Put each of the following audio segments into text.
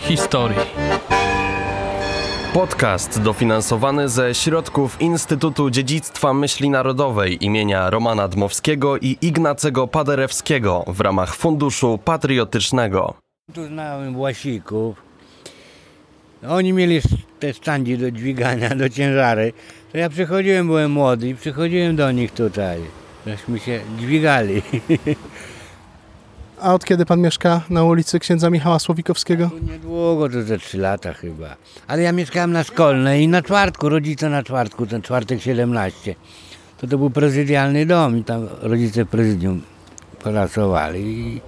Historii. Podcast dofinansowany ze środków Instytutu Dziedzictwa Myśli Narodowej imienia Romana Dmowskiego i Ignacego Paderewskiego w ramach Funduszu Patriotycznego. Tu znałem Łasików. Oni mieli te standy do dźwigania, do ciężary. To ja przychodziłem, byłem młody i przychodziłem do nich tutaj. Żeśmy się dźwigali. A od kiedy pan mieszka na ulicy księdza Michała Słowikowskiego? Tu niedługo, to ze trzy lata chyba. Ale ja mieszkałem na szkolnej i na czwartku, rodzice na czwartku, ten czwartek 17. To to był prezydialny dom i tam rodzice w prezydium pracowali. I,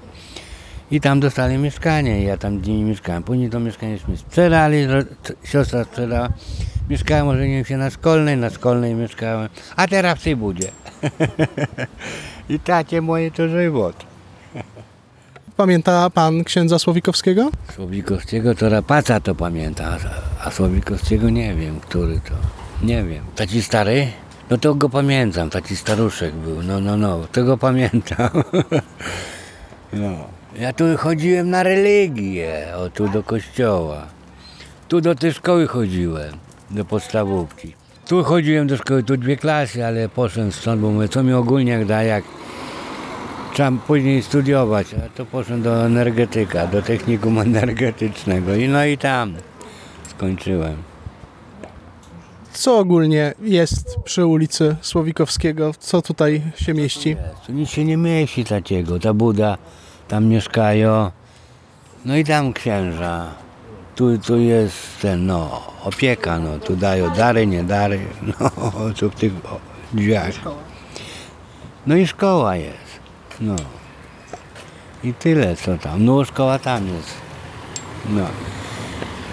i tam dostali mieszkanie ja tam z nimi mieszkałem. Później to mieszkanieśmy sprzedali, ro- c- siostra sprzedała. Mieszkałem, ożeniłem się na szkolnej, na szkolnej mieszkałem, a teraz w tej budzie. I tacie moje to żywot. Pamięta pan księdza Słowikowskiego? Słowikowskiego to Rapaca to pamięta, a- Słowikowskiego nie wiem, który to. Nie wiem. Taki stary? No to go pamiętam, taki staruszek był, no, no, no, to go pamiętam. No. Ja tu chodziłem na religię, o tu do kościoła. Tu do tej szkoły chodziłem, do podstawówki. Tu chodziłem do szkoły, tu dwie klasy, ale poszedłem stąd, bo mówię, co mi ogólniak da, jak Trzeba później studiować, a to poszedłem do energetyka, do technikum energetycznego i no i tam skończyłem. Co ogólnie jest przy ulicy Słowikowskiego? Co tutaj się mieści? Tu nic się nie mieści takiego, ta buda, tam mieszkają, no i tam księża. Tu, tu jest ten, no, opieka, no, tu dają dary, nie dary, no, tu w tych drzwiach. No i szkoła jest, no. I tyle, co tam, no szkoła tam jest, no.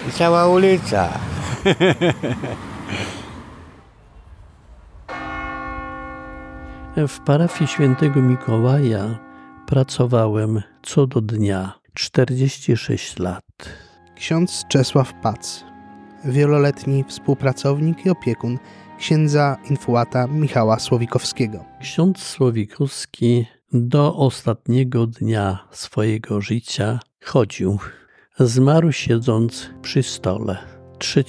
I cała ulica. W parafii świętego Mikołaja pracowałem co do dnia 46 lat. Ksiądz Czesław Pac, wieloletni współpracownik i opiekun księdza infułata Michała Słowikowskiego. Ksiądz Słowikowski do ostatniego dnia swojego życia chodził. Zmarł siedząc przy stole 3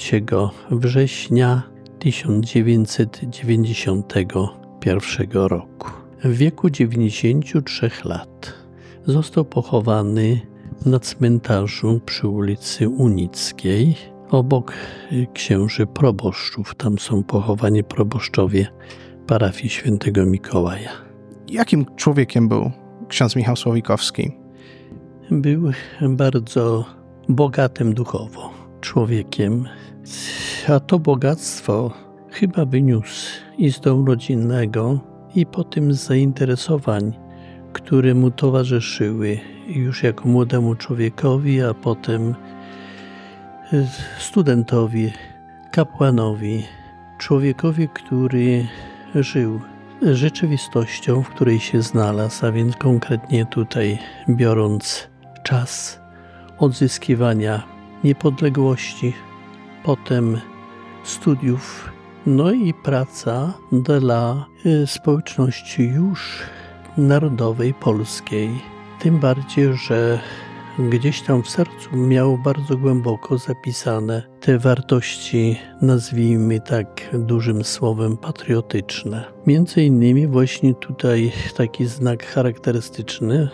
września 1991 roku. W wieku 93 lat został pochowany na cmentarzu przy ulicy Unickiej obok księży proboszczów. Tam są pochowani proboszczowie parafii świętego Mikołaja. Jakim człowiekiem był ksiądz Michał Słowikowski? Był bardzo bogatym duchowo człowiekiem, a to bogactwo chyba wyniósł i z domu rodzinnego, i po tym zainteresowań, które mu towarzyszyły już jako młodemu człowiekowi, a potem studentowi, kapłanowi, człowiekowi, który żył rzeczywistością, w której się znalazł, a więc konkretnie tutaj biorąc czas odzyskiwania niepodległości, potem studiów, no i praca dla y, społeczności już narodowej polskiej. Tym bardziej, że gdzieś tam w sercu miał bardzo głęboko zapisane te wartości, nazwijmy tak dużym słowem, patriotyczne. Między innymi właśnie tutaj taki znak charakterystyczny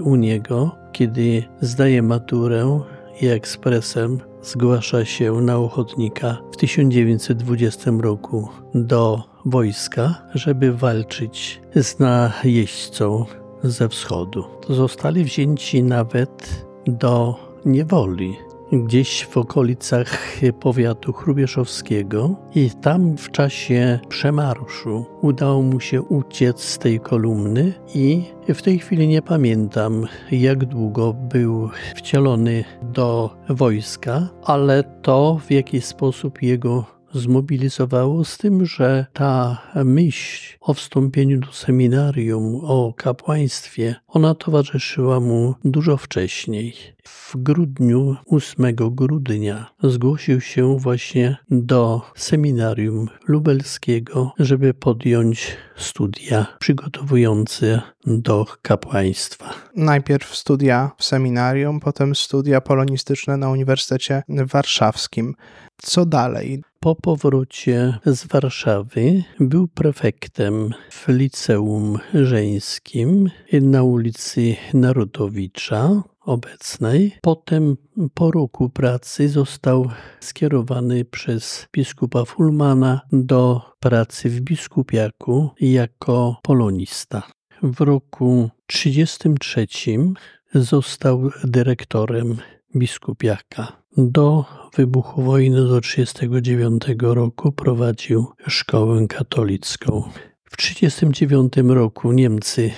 u niego, kiedy zdaje maturę i ekspresem zgłasza się na ochotnika w 1920 roku do wojska, żeby walczyć z najeźdźcą ze wschodu. Zostali wzięci nawet do niewoli, gdzieś w okolicach powiatu chrubieszowskiego i tam w czasie przemarszu udało mu się uciec z tej kolumny i w tej chwili nie pamiętam jak długo był wcielony do wojska, ale to w jaki sposób jego zmobilizowało, z tym, że ta myśl o wstąpieniu do seminarium, o kapłaństwie, ona towarzyszyła mu dużo wcześniej. W grudniu, 8 grudnia, zgłosił się właśnie do seminarium lubelskiego, żeby podjąć studia przygotowujące do kapłaństwa. Najpierw studia w seminarium, potem studia polonistyczne na Uniwersytecie Warszawskim. Co dalej? Po powrocie z Warszawy był prefektem w liceum żeńskim na ulicy Narodowicza obecnej. Potem po roku pracy został skierowany przez biskupa Fulmana do pracy w biskupiaku jako polonista. W roku 1933 został dyrektorem biskupiaka. Do wybuchu wojny do 1939 roku prowadził szkołę katolicką. W 1939 roku Niemcy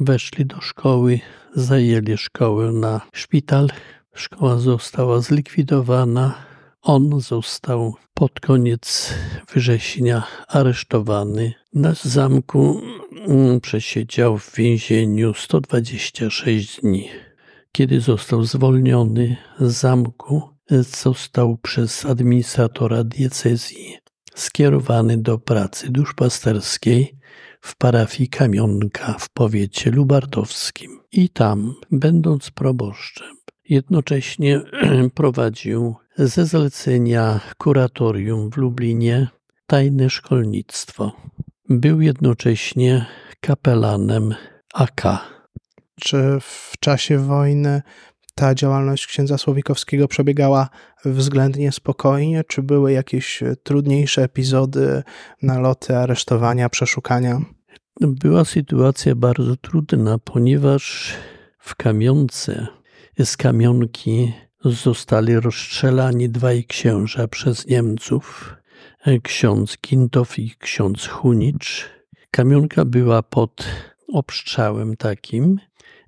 weszli do szkoły, zajęli szkołę na szpital. Szkoła została zlikwidowana. On został pod koniec września aresztowany. Na zamku przesiedział w więzieniu 126 dni. Kiedy został zwolniony z zamku, został przez administratora diecezji skierowany do pracy duszpasterskiej w parafii Kamionka w powiecie lubartowskim. I tam, będąc proboszczem, jednocześnie prowadził ze zlecenia kuratorium w Lublinie tajne szkolnictwo. Był jednocześnie kapelanem AK. Czy w czasie wojny ta działalność księdza Słowikowskiego przebiegała względnie spokojnie? Czy były jakieś trudniejsze epizody, naloty, aresztowania, przeszukania? Była sytuacja bardzo trudna, ponieważ w kamionce z kamionki zostali rozstrzelani dwaj księża przez Niemców, ksiądz Kintow i ksiądz Hunicz. Kamionka była pod obstrzałem takim.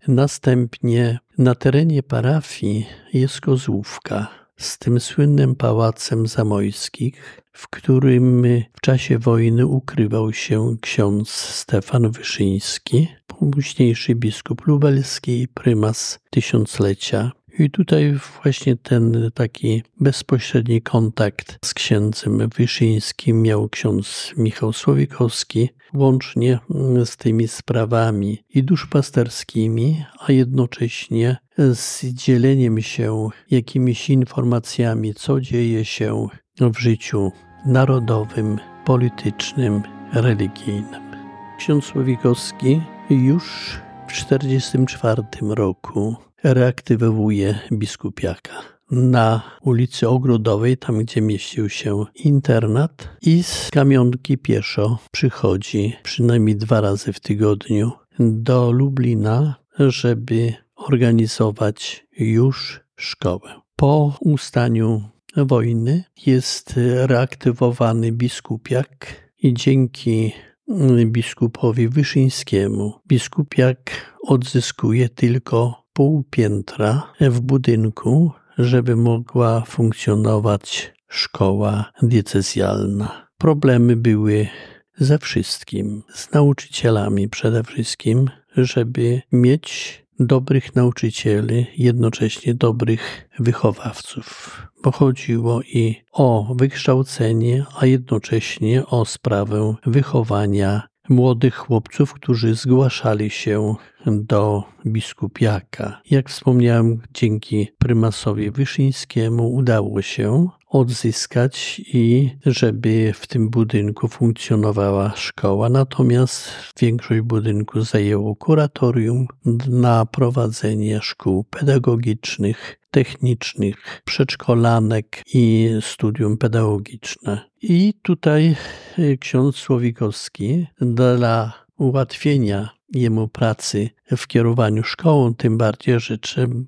Następnie na terenie parafii jest kozłówka z tym słynnym pałacem Zamojskich, w którym w czasie wojny ukrywał się ksiądz Stefan Wyszyński, późniejszy biskup lubelski i prymas tysiąclecia. I tutaj właśnie ten taki bezpośredni kontakt z księdzem Wyszyńskim miał ksiądz Michał Słowikowski, łącznie z tymi sprawami i duszpasterskimi, a jednocześnie z dzieleniem się jakimiś informacjami, co dzieje się w życiu narodowym, politycznym, religijnym. Ksiądz Słowikowski już w 1944 roku reaktywowuje biskupiaka na ulicy Ogrodowej, tam gdzie mieścił się internat i z kamionki pieszo przychodzi przynajmniej dwa razy w tygodniu do Lublina, żeby organizować już szkołę. Po ustaniu wojny jest reaktywowany biskupiak i dzięki biskupowi Wyszyńskiemu biskupiak odzyskuje tylko pół piętra w budynku, żeby mogła funkcjonować szkoła diecezjalna. Problemy były ze wszystkim, z nauczycielami przede wszystkim, żeby mieć dobrych nauczycieli, jednocześnie dobrych wychowawców, bo chodziło i o wykształcenie, a jednocześnie o sprawę wychowania młodych chłopców, którzy zgłaszali się do biskupiaka. Jak wspomniałem, dzięki prymasowi Wyszyńskiemu udało się odzyskać i żeby w tym budynku funkcjonowała szkoła. Natomiast większość budynku zajęło kuratorium na prowadzenie szkół pedagogicznych, technicznych, przedszkolanek i studium pedagogiczne. I tutaj ksiądz Słowikowski dla ułatwienia jemu pracy w kierowaniu szkołą, tym bardziej, że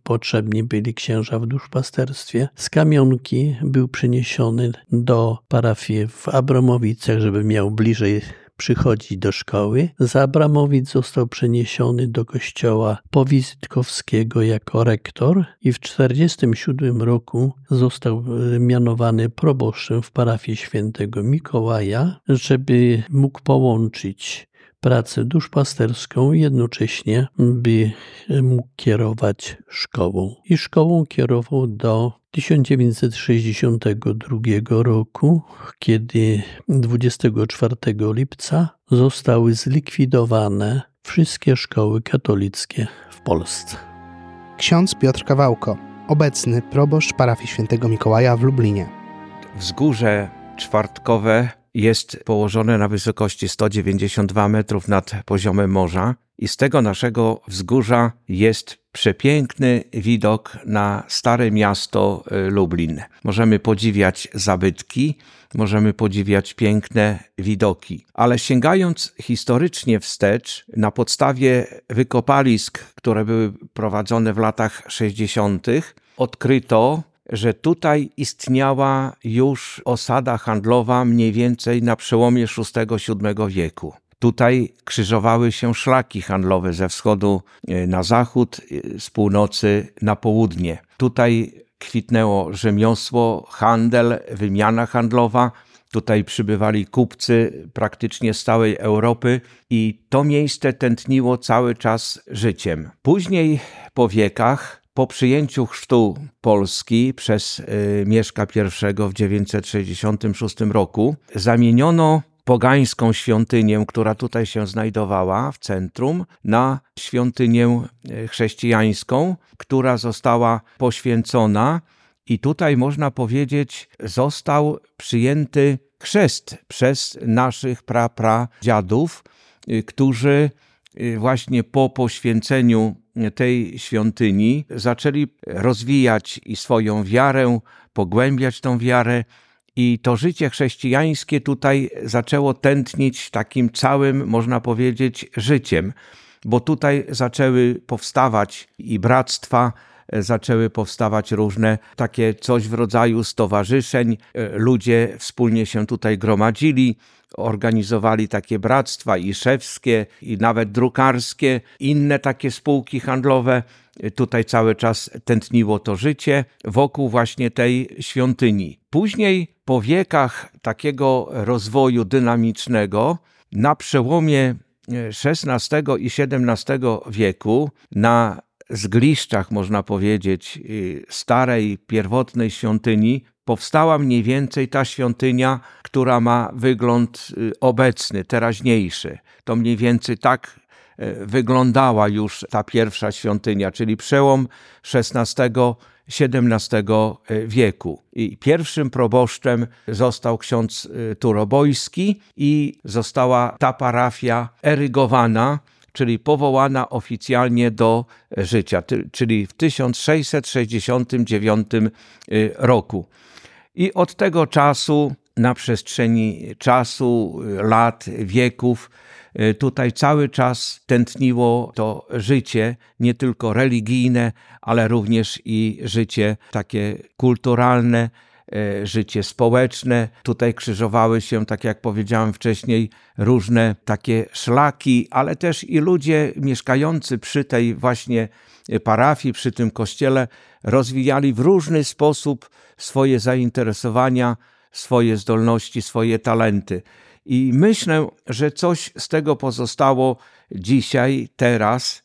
potrzebni byli księża w duszpasterstwie. Z kamionki był przeniesiony do parafii w Abramowicach, żeby miał bliżej przychodzi do szkoły. Z Abramowic został przeniesiony do kościoła powizytkowskiego jako rektor i w 1947 roku został mianowany proboszczem w parafii świętego Mikołaja, żeby mógł połączyć pracę duszpasterską, jednocześnie by mógł kierować szkołą. I szkołą kierował do 1962 roku, kiedy 24 lipca zostały zlikwidowane wszystkie szkoły katolickie w Polsce. Ksiądz Piotr Kawałko, obecny proboszcz parafii świętego Mikołaja w Lublinie. Wzgórze czwartkowe jest położone na wysokości 192 metrów nad poziomem morza i z tego naszego wzgórza jest przepiękny widok na stare miasto y, Lublin. Możemy podziwiać zabytki, możemy podziwiać piękne widoki, ale sięgając historycznie wstecz, na podstawie wykopalisk, które były prowadzone w latach 60., odkryto że tutaj istniała już osada handlowa mniej więcej na przełomie VI-VII wieku. Tutaj krzyżowały się szlaki handlowe ze wschodu e, na zachód, e, z północy na południe. Tutaj kwitnęło rzemiosło, handel, wymiana handlowa. Tutaj przybywali kupcy praktycznie z całej Europy i to miejsce tętniło cały czas życiem. Później po wiekach po przyjęciu chrztu Polski przez y, Mieszka I w 966 roku zamieniono pogańską świątynię, która tutaj się znajdowała w centrum, na świątynię y, chrześcijańską, która została poświęcona. I tutaj można powiedzieć został przyjęty chrzest przez naszych prapradziadów, y, którzy właśnie po poświęceniu tej świątyni zaczęli rozwijać i swoją wiarę, pogłębiać tą wiarę. I to życie chrześcijańskie tutaj zaczęło tętnić takim całym, można powiedzieć, życiem, bo tutaj zaczęły powstawać i bractwa, zaczęły powstawać różne takie coś w rodzaju stowarzyszeń. Ludzie wspólnie się tutaj gromadzili, organizowali takie bractwa i szewskie, i nawet drukarskie, inne takie spółki handlowe. Tutaj cały czas tętniło to życie wokół właśnie tej świątyni. Później, po wiekach takiego rozwoju dynamicznego, na przełomie XVI i XVII wieku, na zgliszczach, można powiedzieć, starej, pierwotnej świątyni, powstała mniej więcej ta świątynia, która ma wygląd y, obecny, teraźniejszy. To mniej więcej tak y, wyglądała już ta pierwsza świątynia, czyli przełom XVI-XVII y, wieku. I pierwszym proboszczem został ksiądz Turobojski i została ta parafia erygowana czyli powołana oficjalnie do życia, czyli w 1669 roku. I od tego czasu, na przestrzeni czasu, lat, wieków, y, tutaj cały czas tętniło to życie, nie tylko religijne, ale również i życie takie kulturalne, y, życie społeczne. Tutaj krzyżowały się, tak jak powiedziałem wcześniej, różne takie szlaki, ale też i ludzie mieszkający przy tej właśnie parafii, przy tym kościele, rozwijali w różny sposób swoje zainteresowania, swoje zdolności, swoje talenty. I myślę, że coś z tego pozostało dzisiaj, teraz,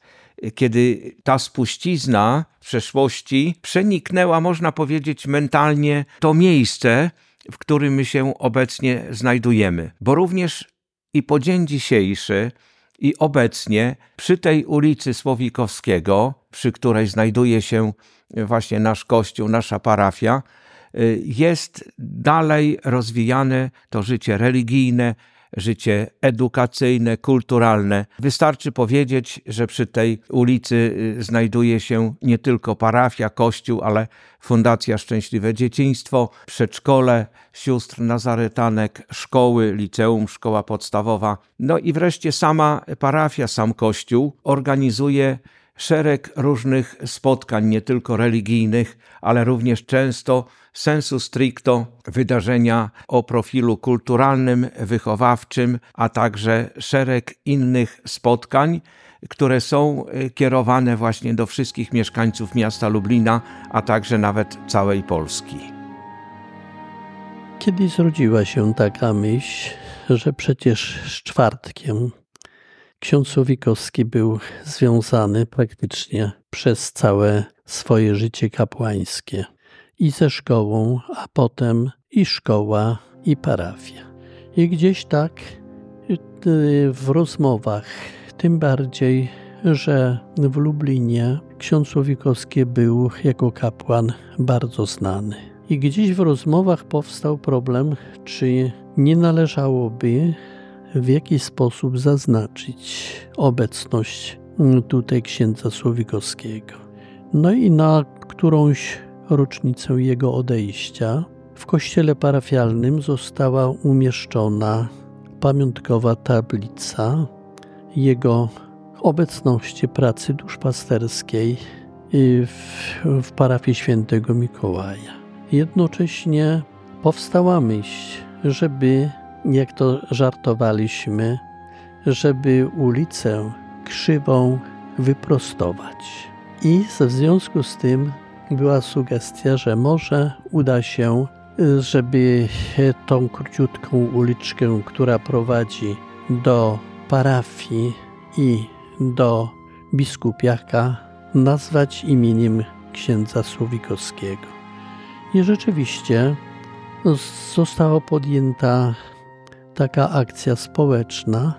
kiedy ta spuścizna w przeszłości przeniknęła, można powiedzieć, mentalnie to miejsce, w którym my się obecnie znajdujemy. Bo również i po dzień dzisiejszy, i obecnie przy tej ulicy Słowikowskiego, przy której znajduje się właśnie nasz kościół, nasza parafia, y, jest dalej rozwijane to życie religijne, życie edukacyjne, kulturalne. Wystarczy powiedzieć, że przy tej ulicy y, znajduje się nie tylko parafia, kościół, ale Fundacja Szczęśliwe Dzieciństwo, przedszkole sióstr nazaretanek, szkoły, liceum, szkoła podstawowa. No i wreszcie sama parafia, sam kościół organizuje szereg różnych spotkań, nie tylko religijnych, ale również często sensu stricto wydarzenia o profilu kulturalnym, wychowawczym, a także szereg innych spotkań, które są e, kierowane właśnie do wszystkich mieszkańców miasta Lublina, a także nawet całej Polski. Kiedy zrodziła się taka myśl, że przecież z czwartkiem ksiądz Słowikowski był związany praktycznie przez całe swoje życie kapłańskie i ze szkołą, a potem i szkoła, i parafia. I gdzieś tak y, w rozmowach, tym bardziej, że w Lublinie ksiądz Słowikowski był jako kapłan bardzo znany. I gdzieś w rozmowach powstał problem, czy nie należałoby w jakiś sposób zaznaczyć obecność tutaj księdza Słowikowskiego. No i na którąś rocznicę jego odejścia w kościele parafialnym została umieszczona pamiątkowa tablica jego obecności pracy duszpasterskiej w, w parafii świętego Mikołaja. Jednocześnie powstała myśl, żeby, jak to żartowaliśmy, żeby ulicę krzywą wyprostować. I w związku z tym była sugestia, że może uda się, żeby tą króciutką uliczkę, która prowadzi do parafii i do biskupiaka, nazwać imieniem księdza Słowikowskiego. I rzeczywiście została podjęta taka akcja społeczna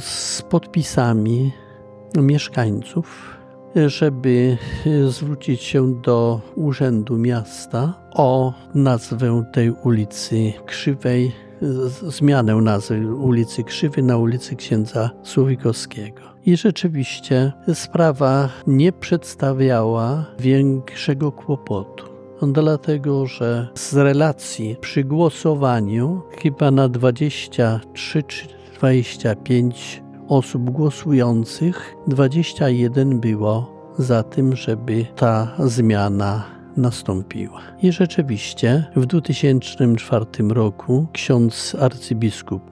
z podpisami mieszkańców, żeby zwrócić się do Urzędu Miasta o nazwę tej ulicy Krzywej, zmianę nazwy ulicy Krzywej na ulicy Księdza Słowikowskiego. I rzeczywiście sprawa nie przedstawiała większego kłopotu dlatego że z relacji przy głosowaniu chyba na 23 czy 25 osób głosujących 21 było za tym, żeby ta zmiana nastąpiła. I rzeczywiście w 2004 roku ksiądz arcybiskup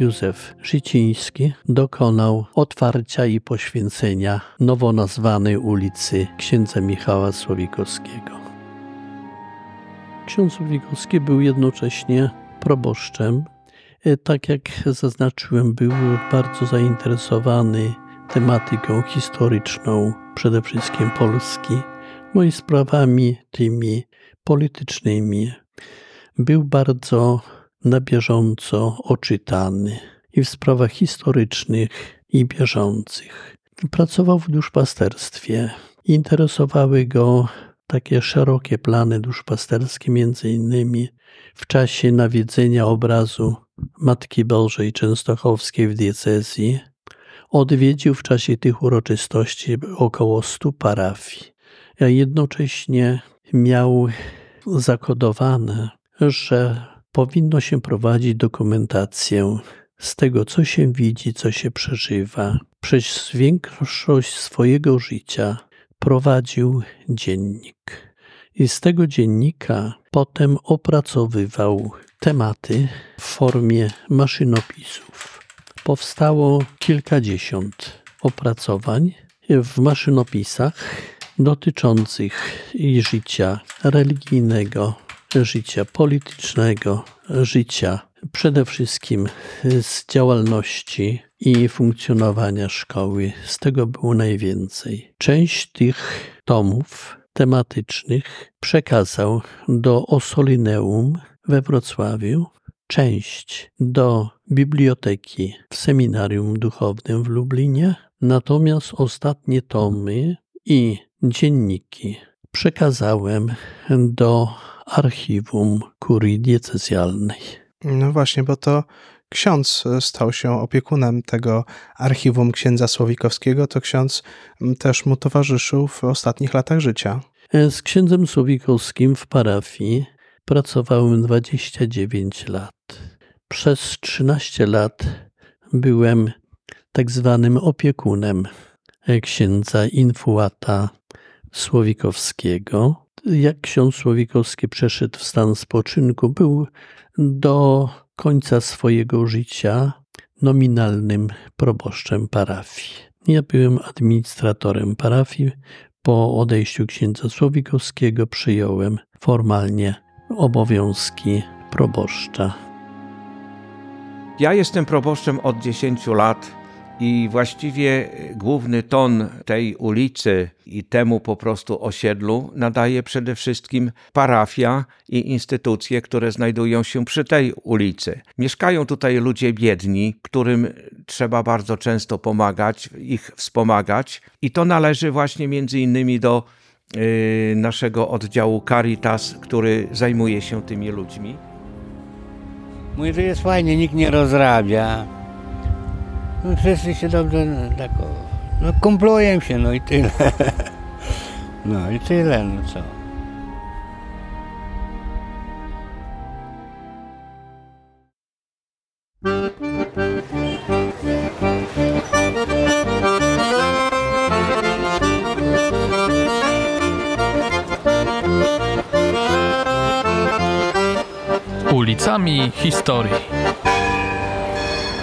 Józef Życiński dokonał otwarcia i poświęcenia nowo nazwanej ulicy księdza Michała Słowikowskiego. Ksiądz Słowikowski był jednocześnie proboszczem. E, tak jak zaznaczyłem, był bardzo zainteresowany tematyką historyczną, przede wszystkim Polski, no i sprawami tymi politycznymi. Był bardzo na bieżąco oczytany i w sprawach historycznych i bieżących. Pracował w duszpasterstwie. Interesowały go takie szerokie plany duszpasterskie, między innymi w czasie nawiedzenia obrazu Matki Bożej Częstochowskiej w diecezji, odwiedził w czasie tych uroczystości około stu parafii. A jednocześnie miał zakodowane, że powinno się prowadzić dokumentację z tego, co się widzi, co się przeżywa. Przez większość swojego życia prowadził dziennik. I z tego dziennika potem opracowywał tematy w formie maszynopisów. Powstało kilkadziesiąt opracowań w maszynopisach dotyczących życia religijnego, życia politycznego, życia przede wszystkim z działalności i funkcjonowania szkoły. Z tego było najwięcej. Część tych tomów tematycznych przekazał do Osolineum we Wrocławiu, część do biblioteki w seminarium duchownym w Lublinie, natomiast ostatnie tomy i dzienniki przekazałem do archiwum kurii diecezjalnej. No właśnie, bo to ksiądz stał się opiekunem tego archiwum księdza Słowikowskiego, to ksiądz też mu towarzyszył w ostatnich latach życia. Z księdzem Słowikowskim w parafii pracowałem 29 lat. Przez 13 lat byłem tak zwanym opiekunem księdza Infuata Słowikowskiego. Jak ksiądz Słowikowski przeszedł w stan spoczynku, był do końca swojego życia nominalnym proboszczem parafii. Ja byłem administratorem parafii. Po odejściu księdza Słowikowskiego przyjąłem formalnie obowiązki proboszcza. Ja jestem proboszczem od 10 lat i właściwie główny ton tej ulicy i temu po prostu osiedlu nadaje przede wszystkim parafia i instytucje, które znajdują się przy tej ulicy. Mieszkają tutaj ludzie biedni, którym trzeba bardzo często pomagać, ich wspomagać i to należy właśnie między innymi do yy, naszego oddziału Caritas, który zajmuje się tymi ludźmi. Mówi, że jest fajnie, nikt nie rozrabia. No wszyscy się dobrze no, tak, no kumplują się, no i tyle. No i tyle, no co. Ulicami historii.